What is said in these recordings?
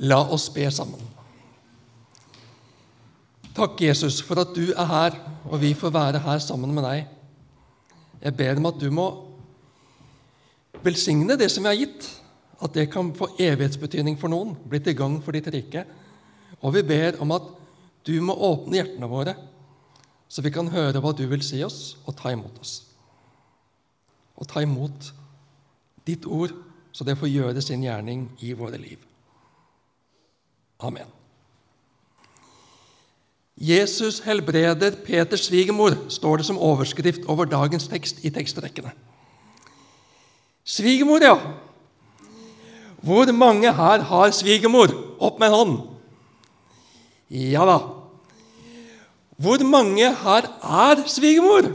La oss be sammen. Takk, Jesus, for at du er her, og vi får være her sammen med deg. Jeg ber om at du må velsigne det som vi har gitt, at det kan få evighetsbetydning for noen, bli til gagn for ditt rike. Og vi ber om at du må åpne hjertene våre, så vi kan høre hva du vil si oss, og ta imot oss. Og ta imot ditt ord, så det får gjøre sin gjerning i våre liv. Amen. Jesus helbreder Peters svigermor, står det som overskrift over dagens tekst i tekstrekkene. Svigermor, ja. Hvor mange her har svigermor? Opp med en hånd. Ja da. Hvor mange her er svigermor?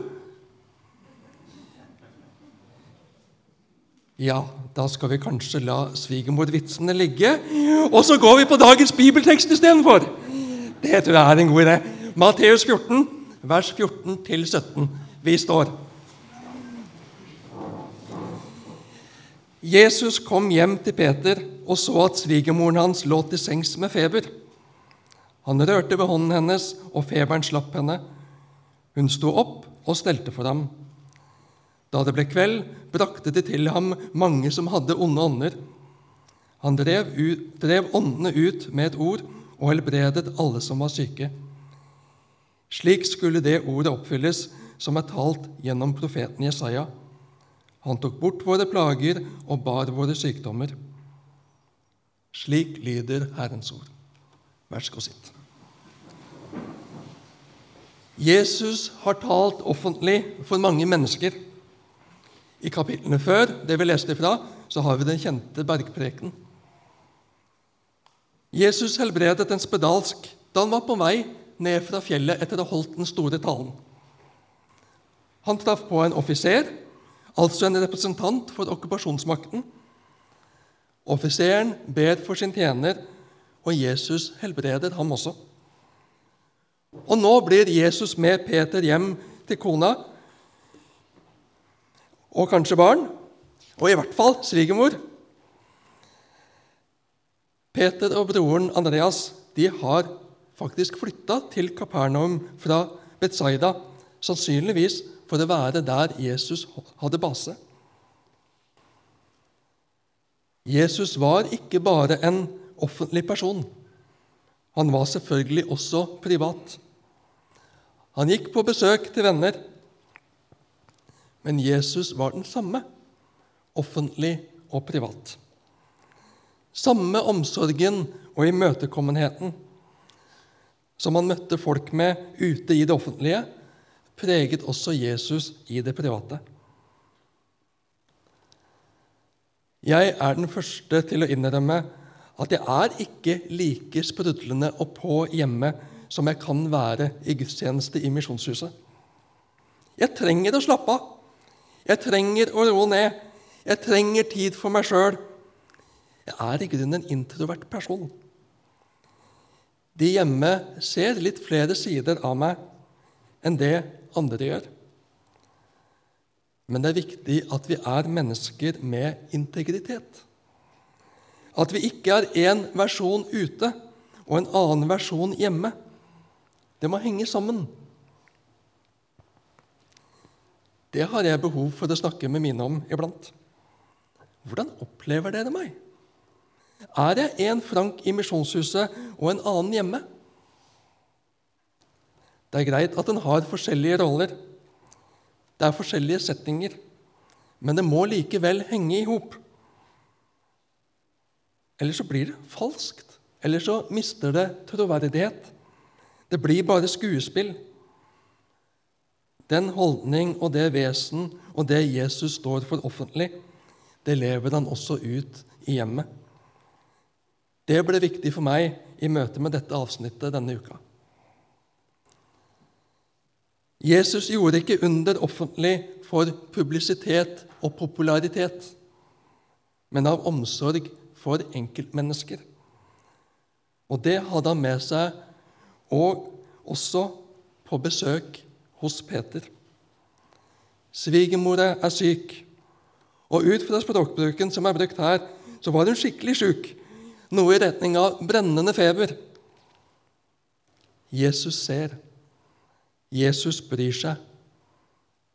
Ja, da skal vi kanskje la svigermorvitsene ligge, og så går vi på dagens bibeltekst istedenfor. Det tror jeg er en god idé. Matteus 14, vers 14-17. Vi står. Jesus kom hjem til Peter og så at svigermoren hans lå til sengs med feber. Han rørte ved hånden hennes, og feberen slapp henne. Hun sto opp og stelte for ham. Da det ble kveld, brakte de til ham mange som hadde onde ånder. Han drev, ut, drev åndene ut med et ord og helbredet alle som var syke. Slik skulle det ordet oppfylles som er talt gjennom profeten Jesaja. Han tok bort våre plager og bar våre sykdommer. Slik lyder Herrens ord. Vær så god, sitt. Jesus har talt offentlig for mange mennesker. I kapitlene før, det vi leste fra, så har vi den kjente bergpreken. Jesus helbredet en spedalsk da han var på vei ned fra fjellet etter å ha holdt den store talen. Han traff på en offiser, altså en representant for okkupasjonsmakten. Offiseren ber for sin tjener, og Jesus helbreder ham også. Og nå blir Jesus med Peter hjem til kona og kanskje barn, og i hvert fall svigermor. Peter og broren Andreas de har faktisk flytta til Kapernaum fra Betzaida, sannsynligvis for å være der Jesus hadde base. Jesus var ikke bare en offentlig person. Han var selvfølgelig også privat. Han gikk på besøk til venner. Men Jesus var den samme, offentlig og privat. Samme omsorgen og imøtekommenheten som han møtte folk med ute i det offentlige, preget også Jesus i det private. Jeg er den første til å innrømme at jeg er ikke like sprudlende og på hjemme som jeg kan være i gudstjeneste i Misjonshuset. Jeg trenger å slappe av. Jeg trenger å roe ned. Jeg trenger tid for meg sjøl. Jeg er i grunnen en introvert person. De hjemme ser litt flere sider av meg enn det andre gjør. Men det er viktig at vi er mennesker med integritet. At vi ikke er én versjon ute og en annen versjon hjemme. Det må henge sammen. Det har jeg behov for å snakke med mine om iblant. Hvordan opplever dere meg? Er jeg en Frank i Misjonshuset og en annen hjemme? Det er greit at en har forskjellige roller. Det er forskjellige settinger. Men det må likevel henge i hop. Eller så blir det falskt. Eller så mister det troverdighet. Det blir bare skuespill. Den holdning og det vesen og det Jesus står for offentlig, det lever han også ut i hjemmet. Det ble viktig for meg i møte med dette avsnittet denne uka. Jesus gjorde ikke under offentlig for publisitet og popularitet, men av omsorg for enkeltmennesker. Og det hadde han med seg og også på besøk hos Peter. Svigermora er syk, og ut fra språkbruken som er brukt her, så var hun skikkelig syk. noe i retning av brennende feber. Jesus ser. Jesus bryr seg.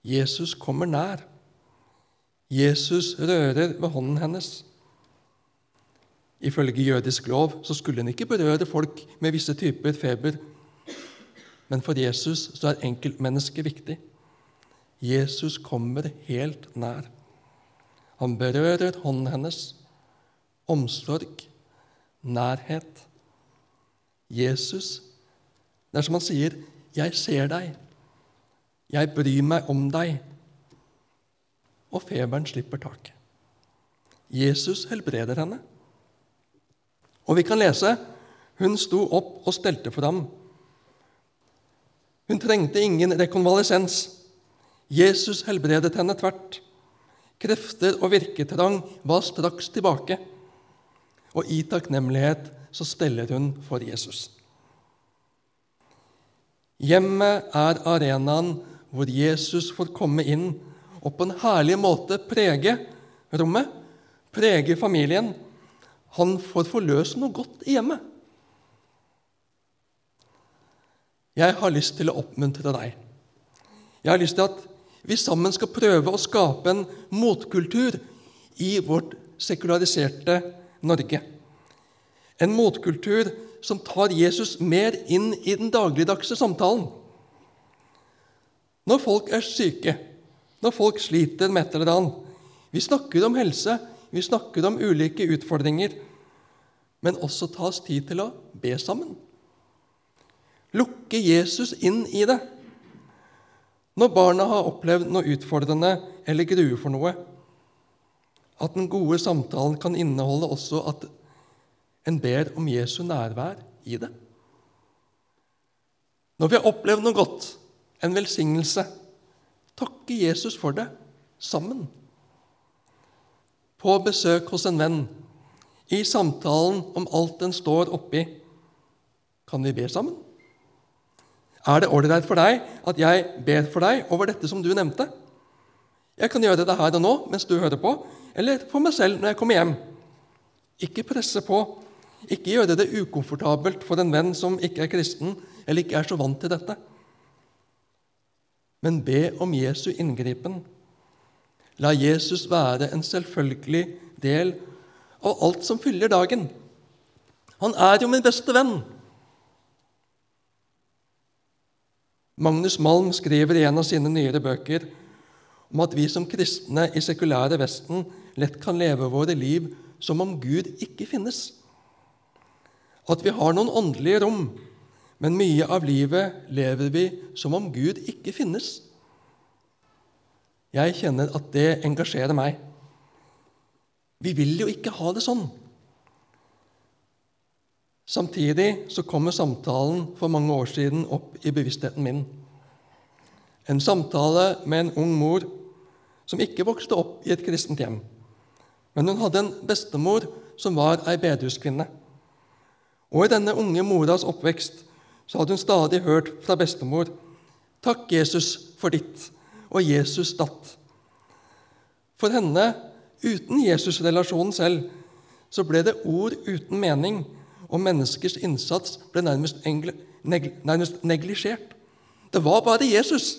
Jesus kommer nær. Jesus rører ved hånden hennes. Ifølge jødisk lov så skulle en ikke berøre folk med visse typer feber. Men for Jesus så er enkeltmennesket viktig. Jesus kommer helt nær. Han berører hånden hennes. Omsorg, nærhet. Jesus, det er som han sier, 'Jeg ser deg. Jeg bryr meg om deg.' Og feberen slipper taket. Jesus helbreder henne. Og vi kan lese hun sto opp og stelte for ham. Hun trengte ingen rekonvalesens. Jesus helbredet henne tvert. Krefter og virketrang var straks tilbake. Og i takknemlighet så steller hun for Jesus. Hjemmet er arenaen hvor Jesus får komme inn og på en herlig måte prege rommet, prege familien. Han får forløse noe godt i hjemmet. Jeg har lyst til å oppmuntre deg. Jeg har lyst til at vi sammen skal prøve å skape en motkultur i vårt sekulariserte Norge. En motkultur som tar Jesus mer inn i den dagligdagse samtalen. Når folk er syke, når folk sliter med et eller annet Vi snakker om helse, vi snakker om ulike utfordringer, men også tas tid til å be sammen. Lukke Jesus inn i det. Når barna har opplevd noe utfordrende eller gruer for noe, at den gode samtalen kan inneholde også at en ber om Jesu nærvær i det. Når vi har opplevd noe godt, en velsignelse, takke Jesus for det sammen. På besøk hos en venn, i samtalen om alt en står oppi, kan vi be sammen? Er det ålreit for deg at jeg ber for deg over dette som du nevnte? Jeg kan gjøre det her og nå mens du hører på, eller for meg selv når jeg kommer hjem. Ikke presse på, ikke gjøre det ukomfortabelt for en venn som ikke er kristen eller ikke er så vant til dette. Men be om Jesu inngripen. La Jesus være en selvfølgelig del av alt som fyller dagen. Han er jo min beste venn. Magnus Malm skriver i en av sine nyere bøker om at vi som kristne i sekulære Vesten lett kan leve våre liv som om Gud ikke finnes at vi har noen åndelige rom, men mye av livet lever vi som om Gud ikke finnes. Jeg kjenner at det engasjerer meg. Vi vil jo ikke ha det sånn. Samtidig så kommer samtalen for mange år siden opp i bevisstheten min. En samtale med en ung mor som ikke vokste opp i et kristent hjem. Men hun hadde en bestemor som var ei bedehuskvinne. Og i denne unge moras oppvekst så hadde hun stadig hørt fra bestemor Takk, Jesus, for ditt, og Jesus datt. For henne, uten Jesus-relasjonen selv, så ble det ord uten mening, og menneskers innsats ble nærmest, neg nærmest neglisjert. Det var bare Jesus.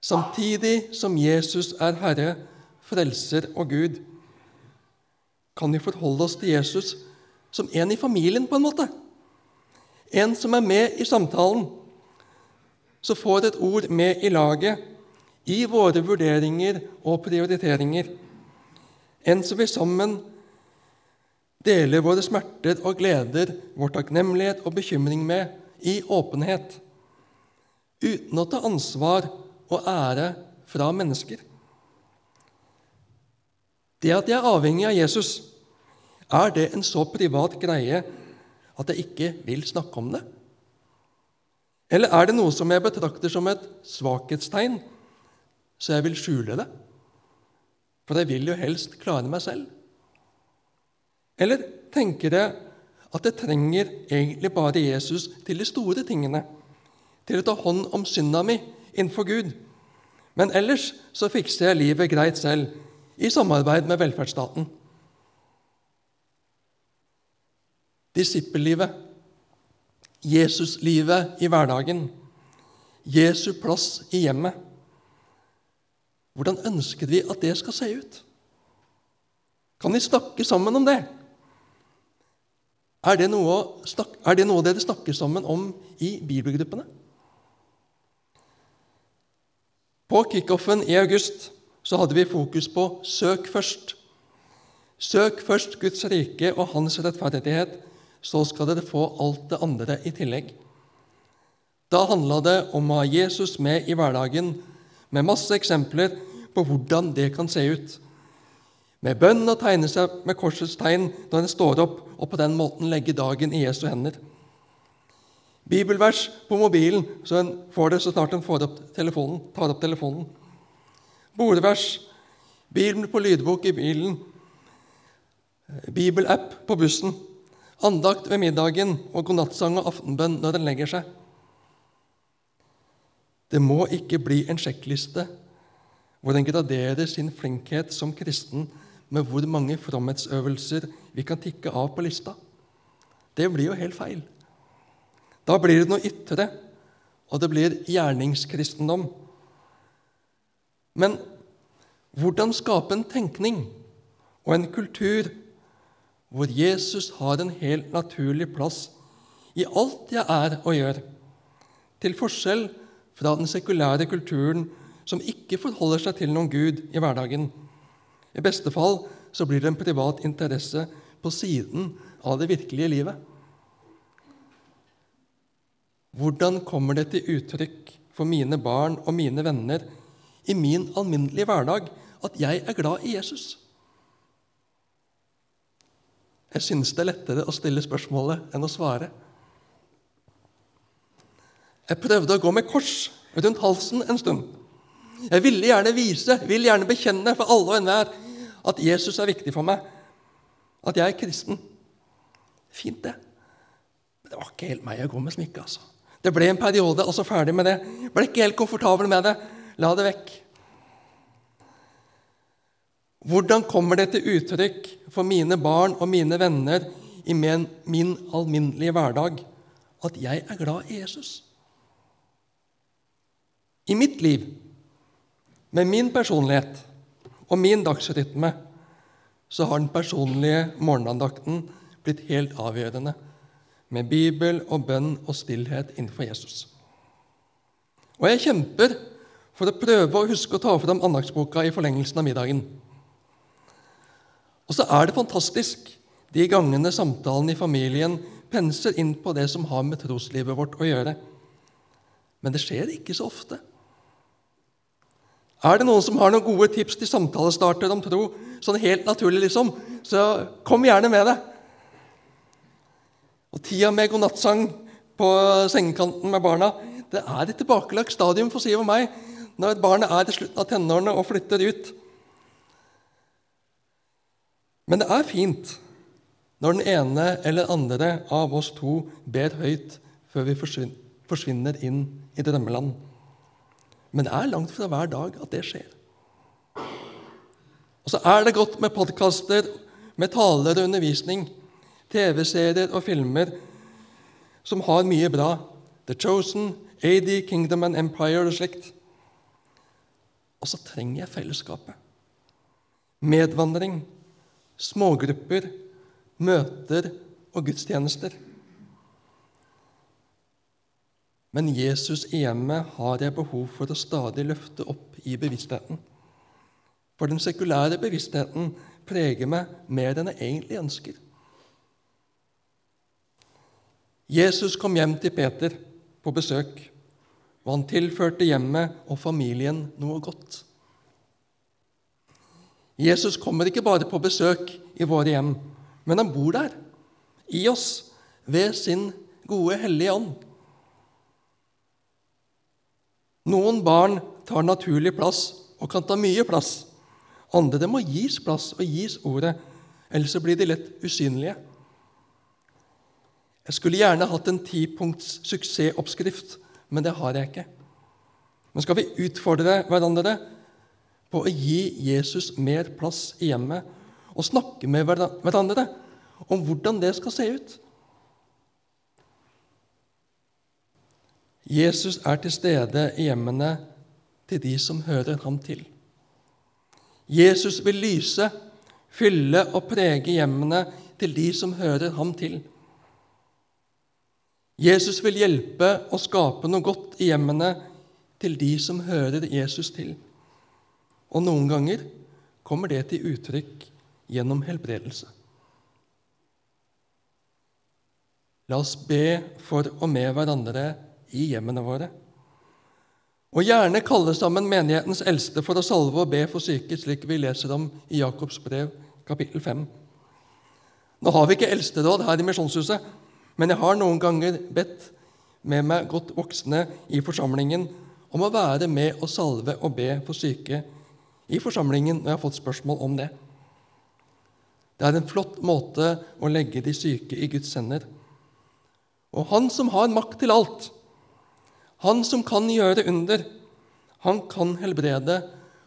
Samtidig som Jesus er Herre, Frelser og Gud, kan vi forholde oss til Jesus som en i familien, på en måte. En som er med i samtalen, som får et ord med i laget i våre vurderinger og prioriteringer. En som vi sammen deler våre smerter og gleder, vår takknemlighet og bekymring med, i åpenhet, uten å ta ansvar og ære fra mennesker. Det at jeg er avhengig av Jesus, er det en så privat greie at jeg ikke vil snakke om det? Eller er det noe som jeg betrakter som et svakhetstegn, så jeg vil skjule det? For jeg vil jo helst klare meg selv. Eller tenker jeg at jeg trenger egentlig bare Jesus til de store tingene, til å ta hånd om synda mi innenfor Gud, men ellers så fikser jeg livet greit selv, i samarbeid med velferdsstaten. disippellivet, Jesuslivet i hverdagen, Jesu plass i hjemmet. Hvordan ønsker vi at det skal se ut? Kan vi snakke sammen om det? Er det noe, er det noe dere snakker sammen om i bibelgruppene? På kickoffen i august så hadde vi fokus på 'søk først'. Søk først Guds rike og Hans rettferdighet, så skal dere få alt det andre i tillegg. Da handla det om å ha Jesus med i hverdagen, med masse eksempler på hvordan det kan se ut. Med bønn og tegne seg med korsets tegn når en står opp, og på den måten legge dagen i Jesu hender. Bibelvers på mobilen, så en får det så snart en opp tar opp telefonen. Bordvers, Bibelen på lydbok i bilen, bibelapp på bussen, andakt ved middagen og godnattsang og aftenbønn når en legger seg. Det må ikke bli en sjekkliste hvor en graderer sin flinkhet som kristen med hvor mange fromhetsøvelser vi kan tikke av på lista. Det blir jo helt feil. Da blir det noe ytre, og det blir gjerningskristendom. Men hvordan skape en tenkning og en kultur hvor Jesus har en helt naturlig plass i alt jeg er og gjør, til forskjell fra den sekulære kulturen som ikke forholder seg til noen Gud i hverdagen. I beste fall så blir det en privat interesse på siden av det virkelige livet. Hvordan kommer det til uttrykk for mine barn og mine venner i min alminnelige hverdag at jeg er glad i Jesus? Jeg synes det er lettere å stille spørsmålet enn å svare. Jeg prøvde å gå med kors rundt halsen en stund. Jeg ville gjerne vise, ville gjerne bekjenne for alle og enhver at Jesus er viktig for meg, at jeg er kristen. Fint, det. Men det var ikke helt meg å gå med smykke. altså. Det ble en periode, og så ferdig med det. Ble ikke helt komfortabel med det. La det vekk. Hvordan kommer det til uttrykk for mine barn og mine venner i min, min alminnelige hverdag at jeg er glad i Jesus? I mitt liv, med min personlighet og min dagsrytme, så har den personlige morgenandakten blitt helt avgjørende, med bibel og bønn og stillhet innenfor Jesus. Og jeg kjemper for å prøve å huske å ta fram andaktsboka i forlengelsen av middagen. Og så er det fantastisk de gangene samtalen i familien penser inn på det som har med troslivet vårt å gjøre. Men det skjer ikke så ofte. Er det noen som har noen gode tips til samtalestarter om tro, sånn helt naturlig, liksom, så kom gjerne med det. Og tida med godnattsang på sengekanten med barna det er et tilbakelagt stadium for Siv og meg når barnet er i slutten av tenårene og flytter ut. Men det er fint når den ene eller andre av oss to ber høyt før vi forsvinner inn i drømmeland. Men det er langt fra hver dag at det skjer. Og så er det godt med podkaster, med taler og undervisning, TV-serier og filmer som har mye bra. The Chosen, AD, Kingdom and Empire og slikt. Og så trenger jeg fellesskapet. Medvandring, smågrupper, møter og gudstjenester. Men Jesus i hjemmet har jeg behov for å stadig løfte opp i bevisstheten. For den sekulære bevisstheten preger meg mer enn jeg egentlig ønsker. Jesus kom hjem til Peter på besøk, og han tilførte hjemmet og familien noe godt. Jesus kommer ikke bare på besøk i våre hjem, men han bor der, i oss, ved sin gode, hellige ånd. Noen barn tar naturlig plass og kan ta mye plass. Andre må gis plass og gis ordet, ellers så blir de lett usynlige. Jeg skulle gjerne hatt en tipunkts suksessoppskrift, men det har jeg ikke. Men skal vi utfordre hverandre på å gi Jesus mer plass i hjemmet og snakke med hverandre om hvordan det skal se ut. Jesus er til stede i hjemmene til de som hører ham til. Jesus vil lyse, fylle og prege hjemmene til de som hører ham til. Jesus vil hjelpe og skape noe godt i hjemmene til de som hører Jesus til. Og noen ganger kommer det til uttrykk gjennom helbredelse. La oss be for og med hverandre i hjemmene våre. Og gjerne kalle sammen menighetens eldste for å salve og be for syke, slik vi leser om i Jakobs brev, kapittel 5. Nå har vi ikke eldsteråd her i Misjonshuset, men jeg har noen ganger bedt med meg godt voksne i forsamlingen om å være med og salve og be for syke i forsamlingen når jeg har fått spørsmål om det. Det er en flott måte å legge de syke i Guds hender. Og Han som har makt til alt, han som kan gjøre under, han kan helbrede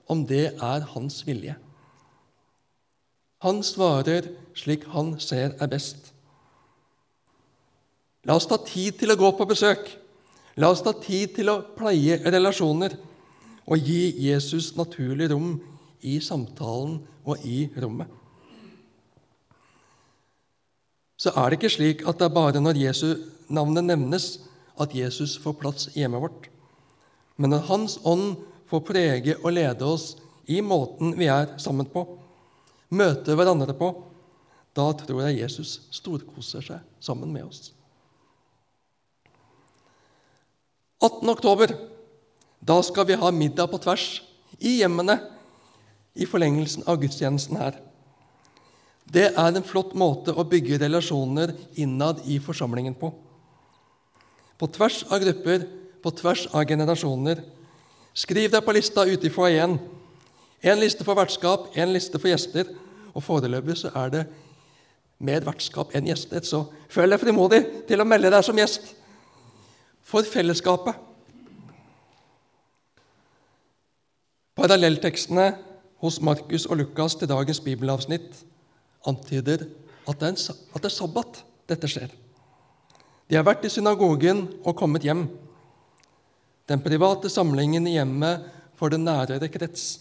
om det er hans vilje. Han svarer slik han ser er best. La oss ta tid til å gå på besøk. La oss ta tid til å pleie relasjoner og gi Jesus naturlig rom i samtalen og i rommet. Så er det ikke slik at det er bare når Jesu navnet nevnes, at Jesus får plass i hjemmet vårt. Men at Hans ånd får prege og lede oss i måten vi er sammen på, møter hverandre på, da tror jeg Jesus storkoser seg sammen med oss. 18. oktober, da skal vi ha middag på tvers i hjemmene i forlengelsen av gudstjenesten her. Det er en flott måte å bygge relasjoner innad i forsamlingen på. På tvers av grupper, på tvers av generasjoner. Skriv deg på lista ute i foajeen. Én liste for vertskap, én liste for gjester. Og foreløpig så er det mer vertskap enn gjester, så føl deg frimodig til å melde deg som gjest. For fellesskapet. Parallelltekstene hos Markus og Lukas til dagens bibelavsnitt antyder at det er, at det er sabbat dette skjer. De har vært i synagogen og kommet hjem. Den private samlingen i hjemmet for den nærere krets.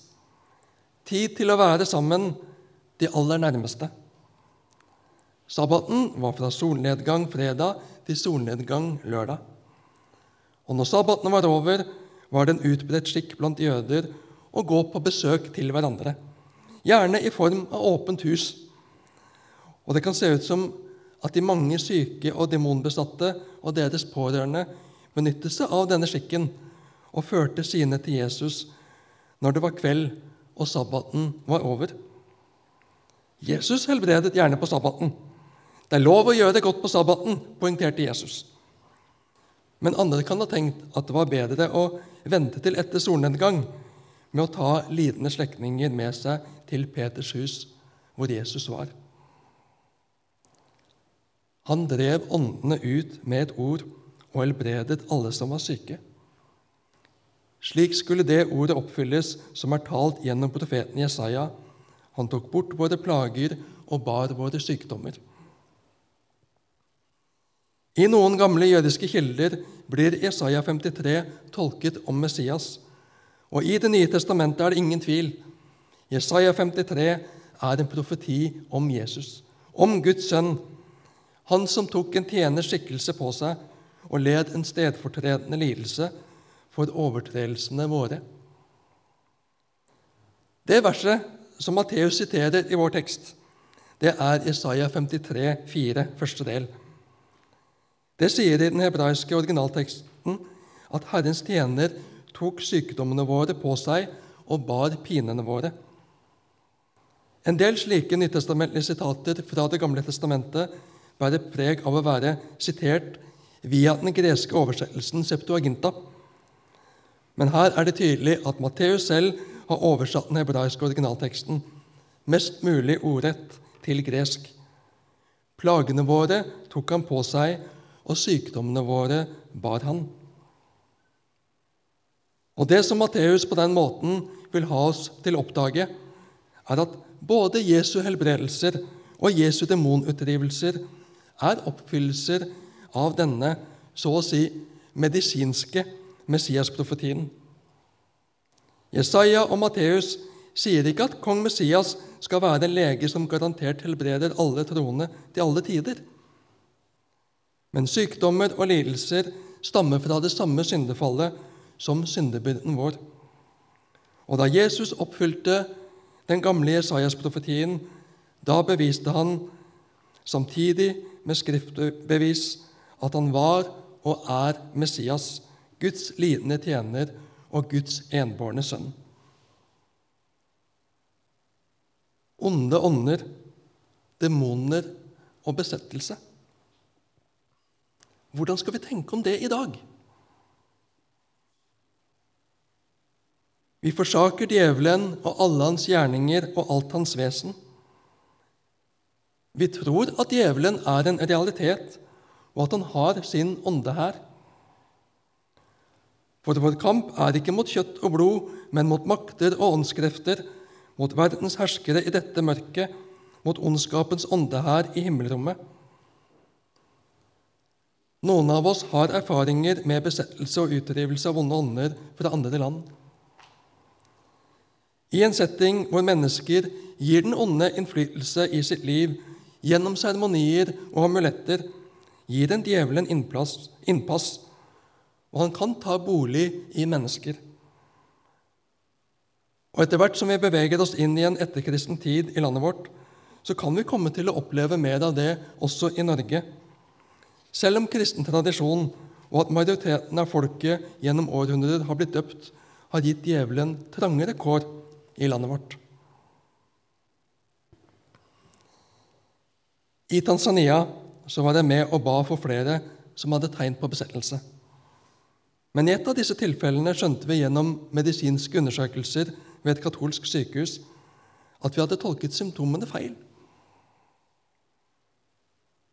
Tid til å være sammen, de aller nærmeste. Sabbaten var fra solnedgang fredag til solnedgang lørdag. Og når sabbaten var over, var det en utbredt skikk blant jøder å gå på besøk til hverandre, gjerne i form av åpent hus. Og det kan se ut som at de mange syke og demonbesatte og deres pårørende benyttet seg av denne skikken og førte sine til Jesus når det var kveld og sabbaten var over. Jesus helbredet gjerne på sabbaten. Det er lov å gjøre godt på sabbaten, poengterte Jesus. Men andre kan ha tenkt at det var bedre å vente til etter solnedgang med å ta lidende slektninger med seg til Peters hus, hvor Jesus var. Han drev åndene ut med et ord og helbredet alle som var syke. Slik skulle det ordet oppfylles som er talt gjennom profeten Jesaja. Han tok bort våre plager og bar våre sykdommer. I noen gamle jødiske kilder blir Jesaja 53 tolket om Messias. Og I Det nye testamentet er det ingen tvil. Jesaja 53 er en profeti om Jesus, om Guds sønn, han som tok en tjeners skikkelse på seg og led en stedfortredende lidelse for overtredelsene våre. Det verset som Matteus siterer i vår tekst, det er Isaiah 53, 4, første del. Det sier i den hebraiske originalteksten at Herrens tjener tok sykdommene våre på seg og bar pinene våre. En del slike nytestamentlige sitater fra Det gamle testamentet bærer preg av å være sitert via den greske oversettelsen Septuaginta. Men her er det tydelig at Matteus selv har oversatt den hebraiske originalteksten mest mulig ordrett til gresk. Plagene våre tok han på seg, og sykdommene våre bar han. Og Det som Matteus på den måten vil ha oss til å oppdage, er at både Jesu helbredelser og Jesu demonutdrivelser er oppfyllelser av denne så å si medisinske Messias-profetien. Jesaja og Matteus sier ikke at kong Messias skal være en lege som garantert helbreder alle troende til alle tider. Men sykdommer og lidelser stammer fra det samme syndefallet som syndebyrden vår. Og da Jesus oppfylte den gamle Jesajas-profetien, da beviste han samtidig med skriftbevis at han var og er Messias, Guds lidende tjener og Guds enbårne sønn. onde ånder, demoner og besettelse. Hvordan skal vi tenke om det i dag? Vi forsaker djevelen og alle hans gjerninger og alt hans vesen. Vi tror at djevelen er en realitet, og at han har sin ånde her. For vår kamp er ikke mot kjøtt og blod, men mot makter og åndskrefter, mot verdens herskere i dette mørket, mot ondskapens ånde her i himmelrommet. Noen av oss har erfaringer med besettelse og utdrivelse av vonde ånder fra andre land. I en setting hvor mennesker gir den onde innflytelse i sitt liv gjennom seremonier og amuletter, gir den djevelen innpass, innpass, og han kan ta bolig i mennesker. Og Etter hvert som vi beveger oss inn i en etterkristen tid i landet vårt, så kan vi komme til å oppleve mer av det også i Norge. Selv om kristen tradisjon og at majoriteten av folket gjennom århundrer har blitt døpt, har gitt djevelen trangere kår i landet vårt. I Tanzania så var jeg med og ba for flere som hadde tegn på besettelse. Men i et av disse tilfellene skjønte vi gjennom medisinske undersøkelser ved et katolsk sykehus at vi hadde tolket symptomene feil.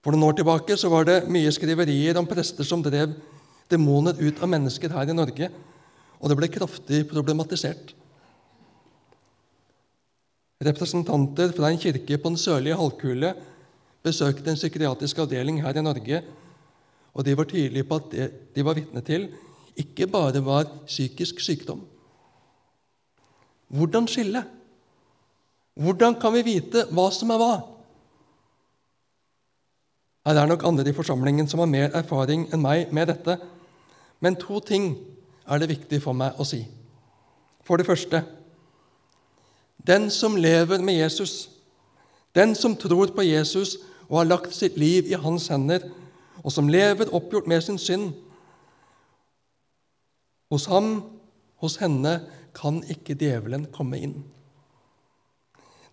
For noen år tilbake så var det mye skriverier om prester som drev demoner ut av mennesker her i Norge, og det ble kraftig problematisert. Representanter fra en kirke på den sørlige halvkule besøkte en psykiatrisk avdeling her i Norge, og de var tydelige på at det de var vitne til, ikke bare var psykisk sykdom, hvordan skille? Hvordan kan vi vite hva som er hva? Her er nok andre i forsamlingen som har mer erfaring enn meg med dette, men to ting er det viktig for meg å si. For det første den som lever med Jesus, den som tror på Jesus og har lagt sitt liv i hans hender, og som lever oppgjort med sin synd Hos ham, hos henne, kan ikke djevelen komme inn.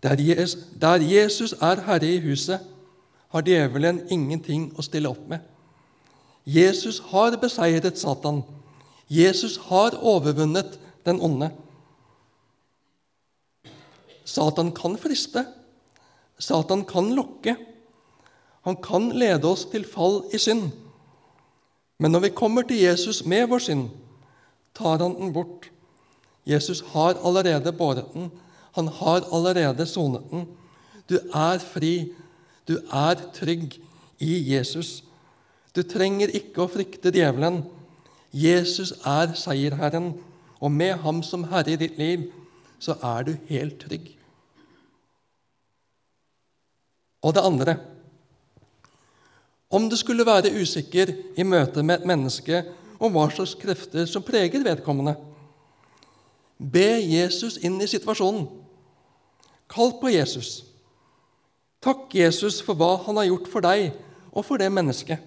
Der Jesus er herre i huset, har djevelen ingenting å stille opp med. Jesus har beseiret Satan. Jesus har overvunnet den onde. Satan kan friste. Satan kan lokke. Han kan lede oss til fall i synd. Men når vi kommer til Jesus med vår synd, tar han den bort Jesus har allerede båret den. Han har allerede sonet den. Du er fri. Du er trygg i Jesus. Du trenger ikke å frykte djevelen. Jesus er seierherren, og med ham som herre i ditt liv, så er du helt trygg. Og det andre Om du skulle være usikker i møte med et menneske om hva slags krefter som preger vedkommende, Be Jesus inn i situasjonen. Kall på Jesus. Takk Jesus for hva han har gjort for deg og for det mennesket.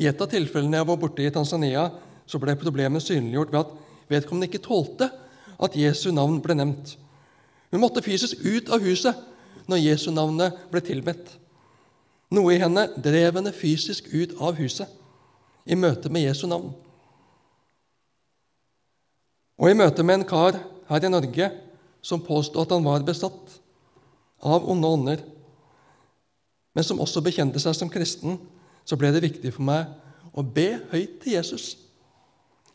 I et av tilfellene jeg var borte i Tanzania, så ble problemet synliggjort ved at vedkommende ikke tålte at Jesu navn ble nevnt. Hun måtte fysisk ut av huset når Jesu navnet ble tilbedt. Noe i henne drev henne fysisk ut av huset i møte med Jesu navn. Og i møte med en kar her i Norge som påstod at han var besatt av onde ånder, men som også bekjente seg som kristen, så ble det viktig for meg å be høyt til Jesus.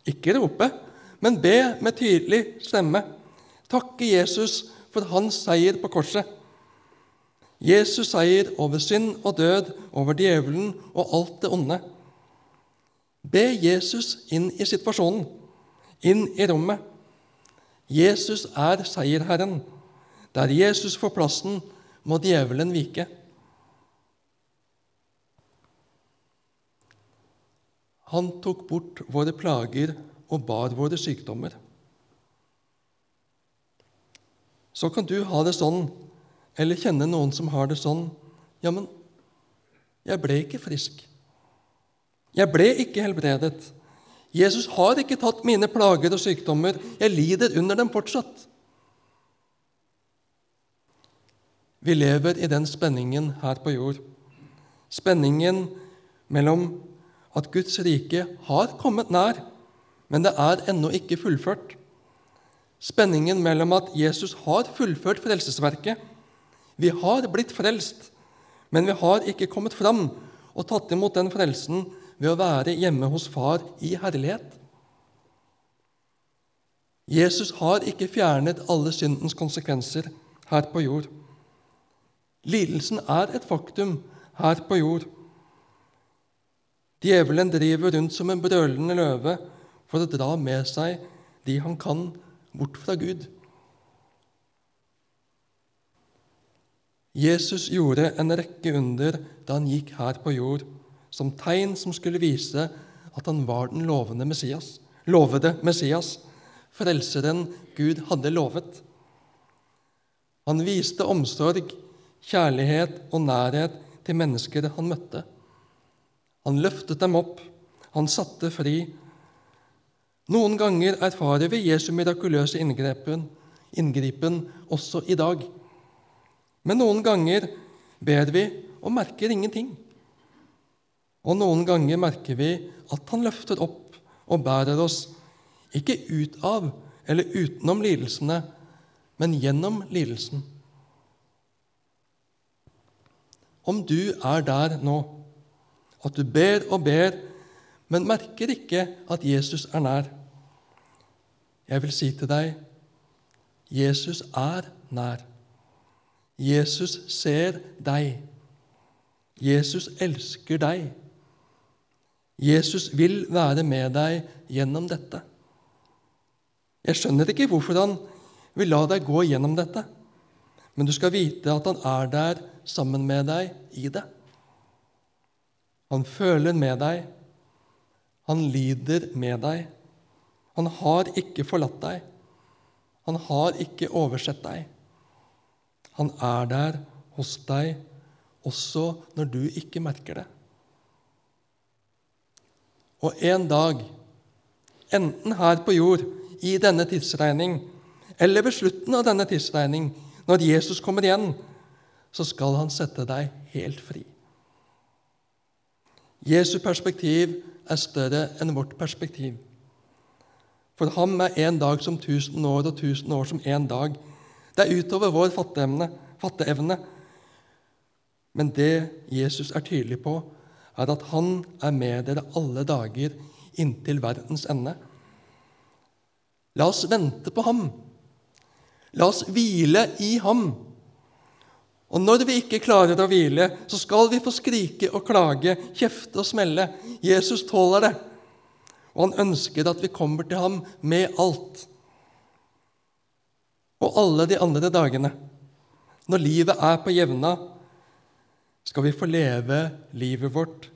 Ikke rope, men be med tydelig stemme. Takke Jesus for hans seier på korset. Jesus seier over synd og død, over djevelen og alt det onde. Be Jesus inn i situasjonen, inn i rommet. Jesus er seierherren. Der Jesus får plassen, må djevelen vike. Han tok bort våre plager og bar våre sykdommer. Så kan du ha det sånn, eller kjenne noen som har det sånn. Ja, men jeg ble ikke frisk. Jeg ble ikke helbredet. Jesus har ikke tatt mine plager og sykdommer. Jeg lider under dem fortsatt. Vi lever i den spenningen her på jord. Spenningen mellom at Guds rike har kommet nær, men det er ennå ikke fullført. Spenningen mellom at Jesus har fullført frelsesverket. Vi har blitt frelst, men vi har ikke kommet fram og tatt imot den frelsen ved å være hjemme hos Far i herlighet. Jesus har ikke fjernet alle syndens konsekvenser her på jord. Lidelsen er et faktum her på jord. Djevelen driver rundt som en brølende løve for å dra med seg de han kan, bort fra Gud. Jesus gjorde en rekke under da han gikk her på jord, som tegn som skulle vise at han var den lovende Messias, lovede Messias, frelseren Gud hadde lovet. Han viste omsorg, kjærlighet og nærhet til mennesker han møtte. Han løftet dem opp, han satte fri. Noen ganger erfarer vi Jesu mirakuløse inngripen, inngripen også i dag. Men noen ganger ber vi og merker ingenting. Og noen ganger merker vi at han løfter opp og bærer oss, ikke ut av eller utenom lidelsene, men gjennom lidelsen. Om du er der nå, at du ber og ber, men merker ikke at Jesus er nær, jeg vil si til deg Jesus er nær. Jesus ser deg. Jesus elsker deg. Jesus vil være med deg gjennom dette. Jeg skjønner ikke hvorfor han vil la deg gå gjennom dette, men du skal vite at han er der sammen med deg i det. Han føler med deg. Han lider med deg. Han har ikke forlatt deg. Han har ikke oversett deg. Han er der hos deg også når du ikke merker det. Og en dag, enten her på jord, i denne tidsregning, eller ved slutten av denne tidsregning, når Jesus kommer igjen, så skal han sette deg helt fri. Jesu perspektiv er større enn vårt perspektiv. For ham er én dag som tusen år og tusen år som én dag. Det er utover vår fatteevne. Men det Jesus er tydelig på, er at han er med dere alle dager inntil verdens ende. La oss vente på ham. La oss hvile i ham. Og når vi ikke klarer å hvile, så skal vi få skrike og klage, kjefte og smelle. Jesus tåler det, og han ønsker at vi kommer til ham med alt. Og alle de andre dagene, når livet er på jevna, skal vi få leve livet vårt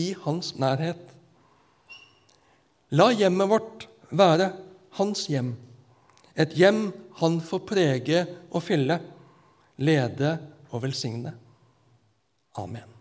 i hans nærhet. La hjemmet vårt være hans hjem, et hjem han får prege og fylle, lede og velsigne. Amen.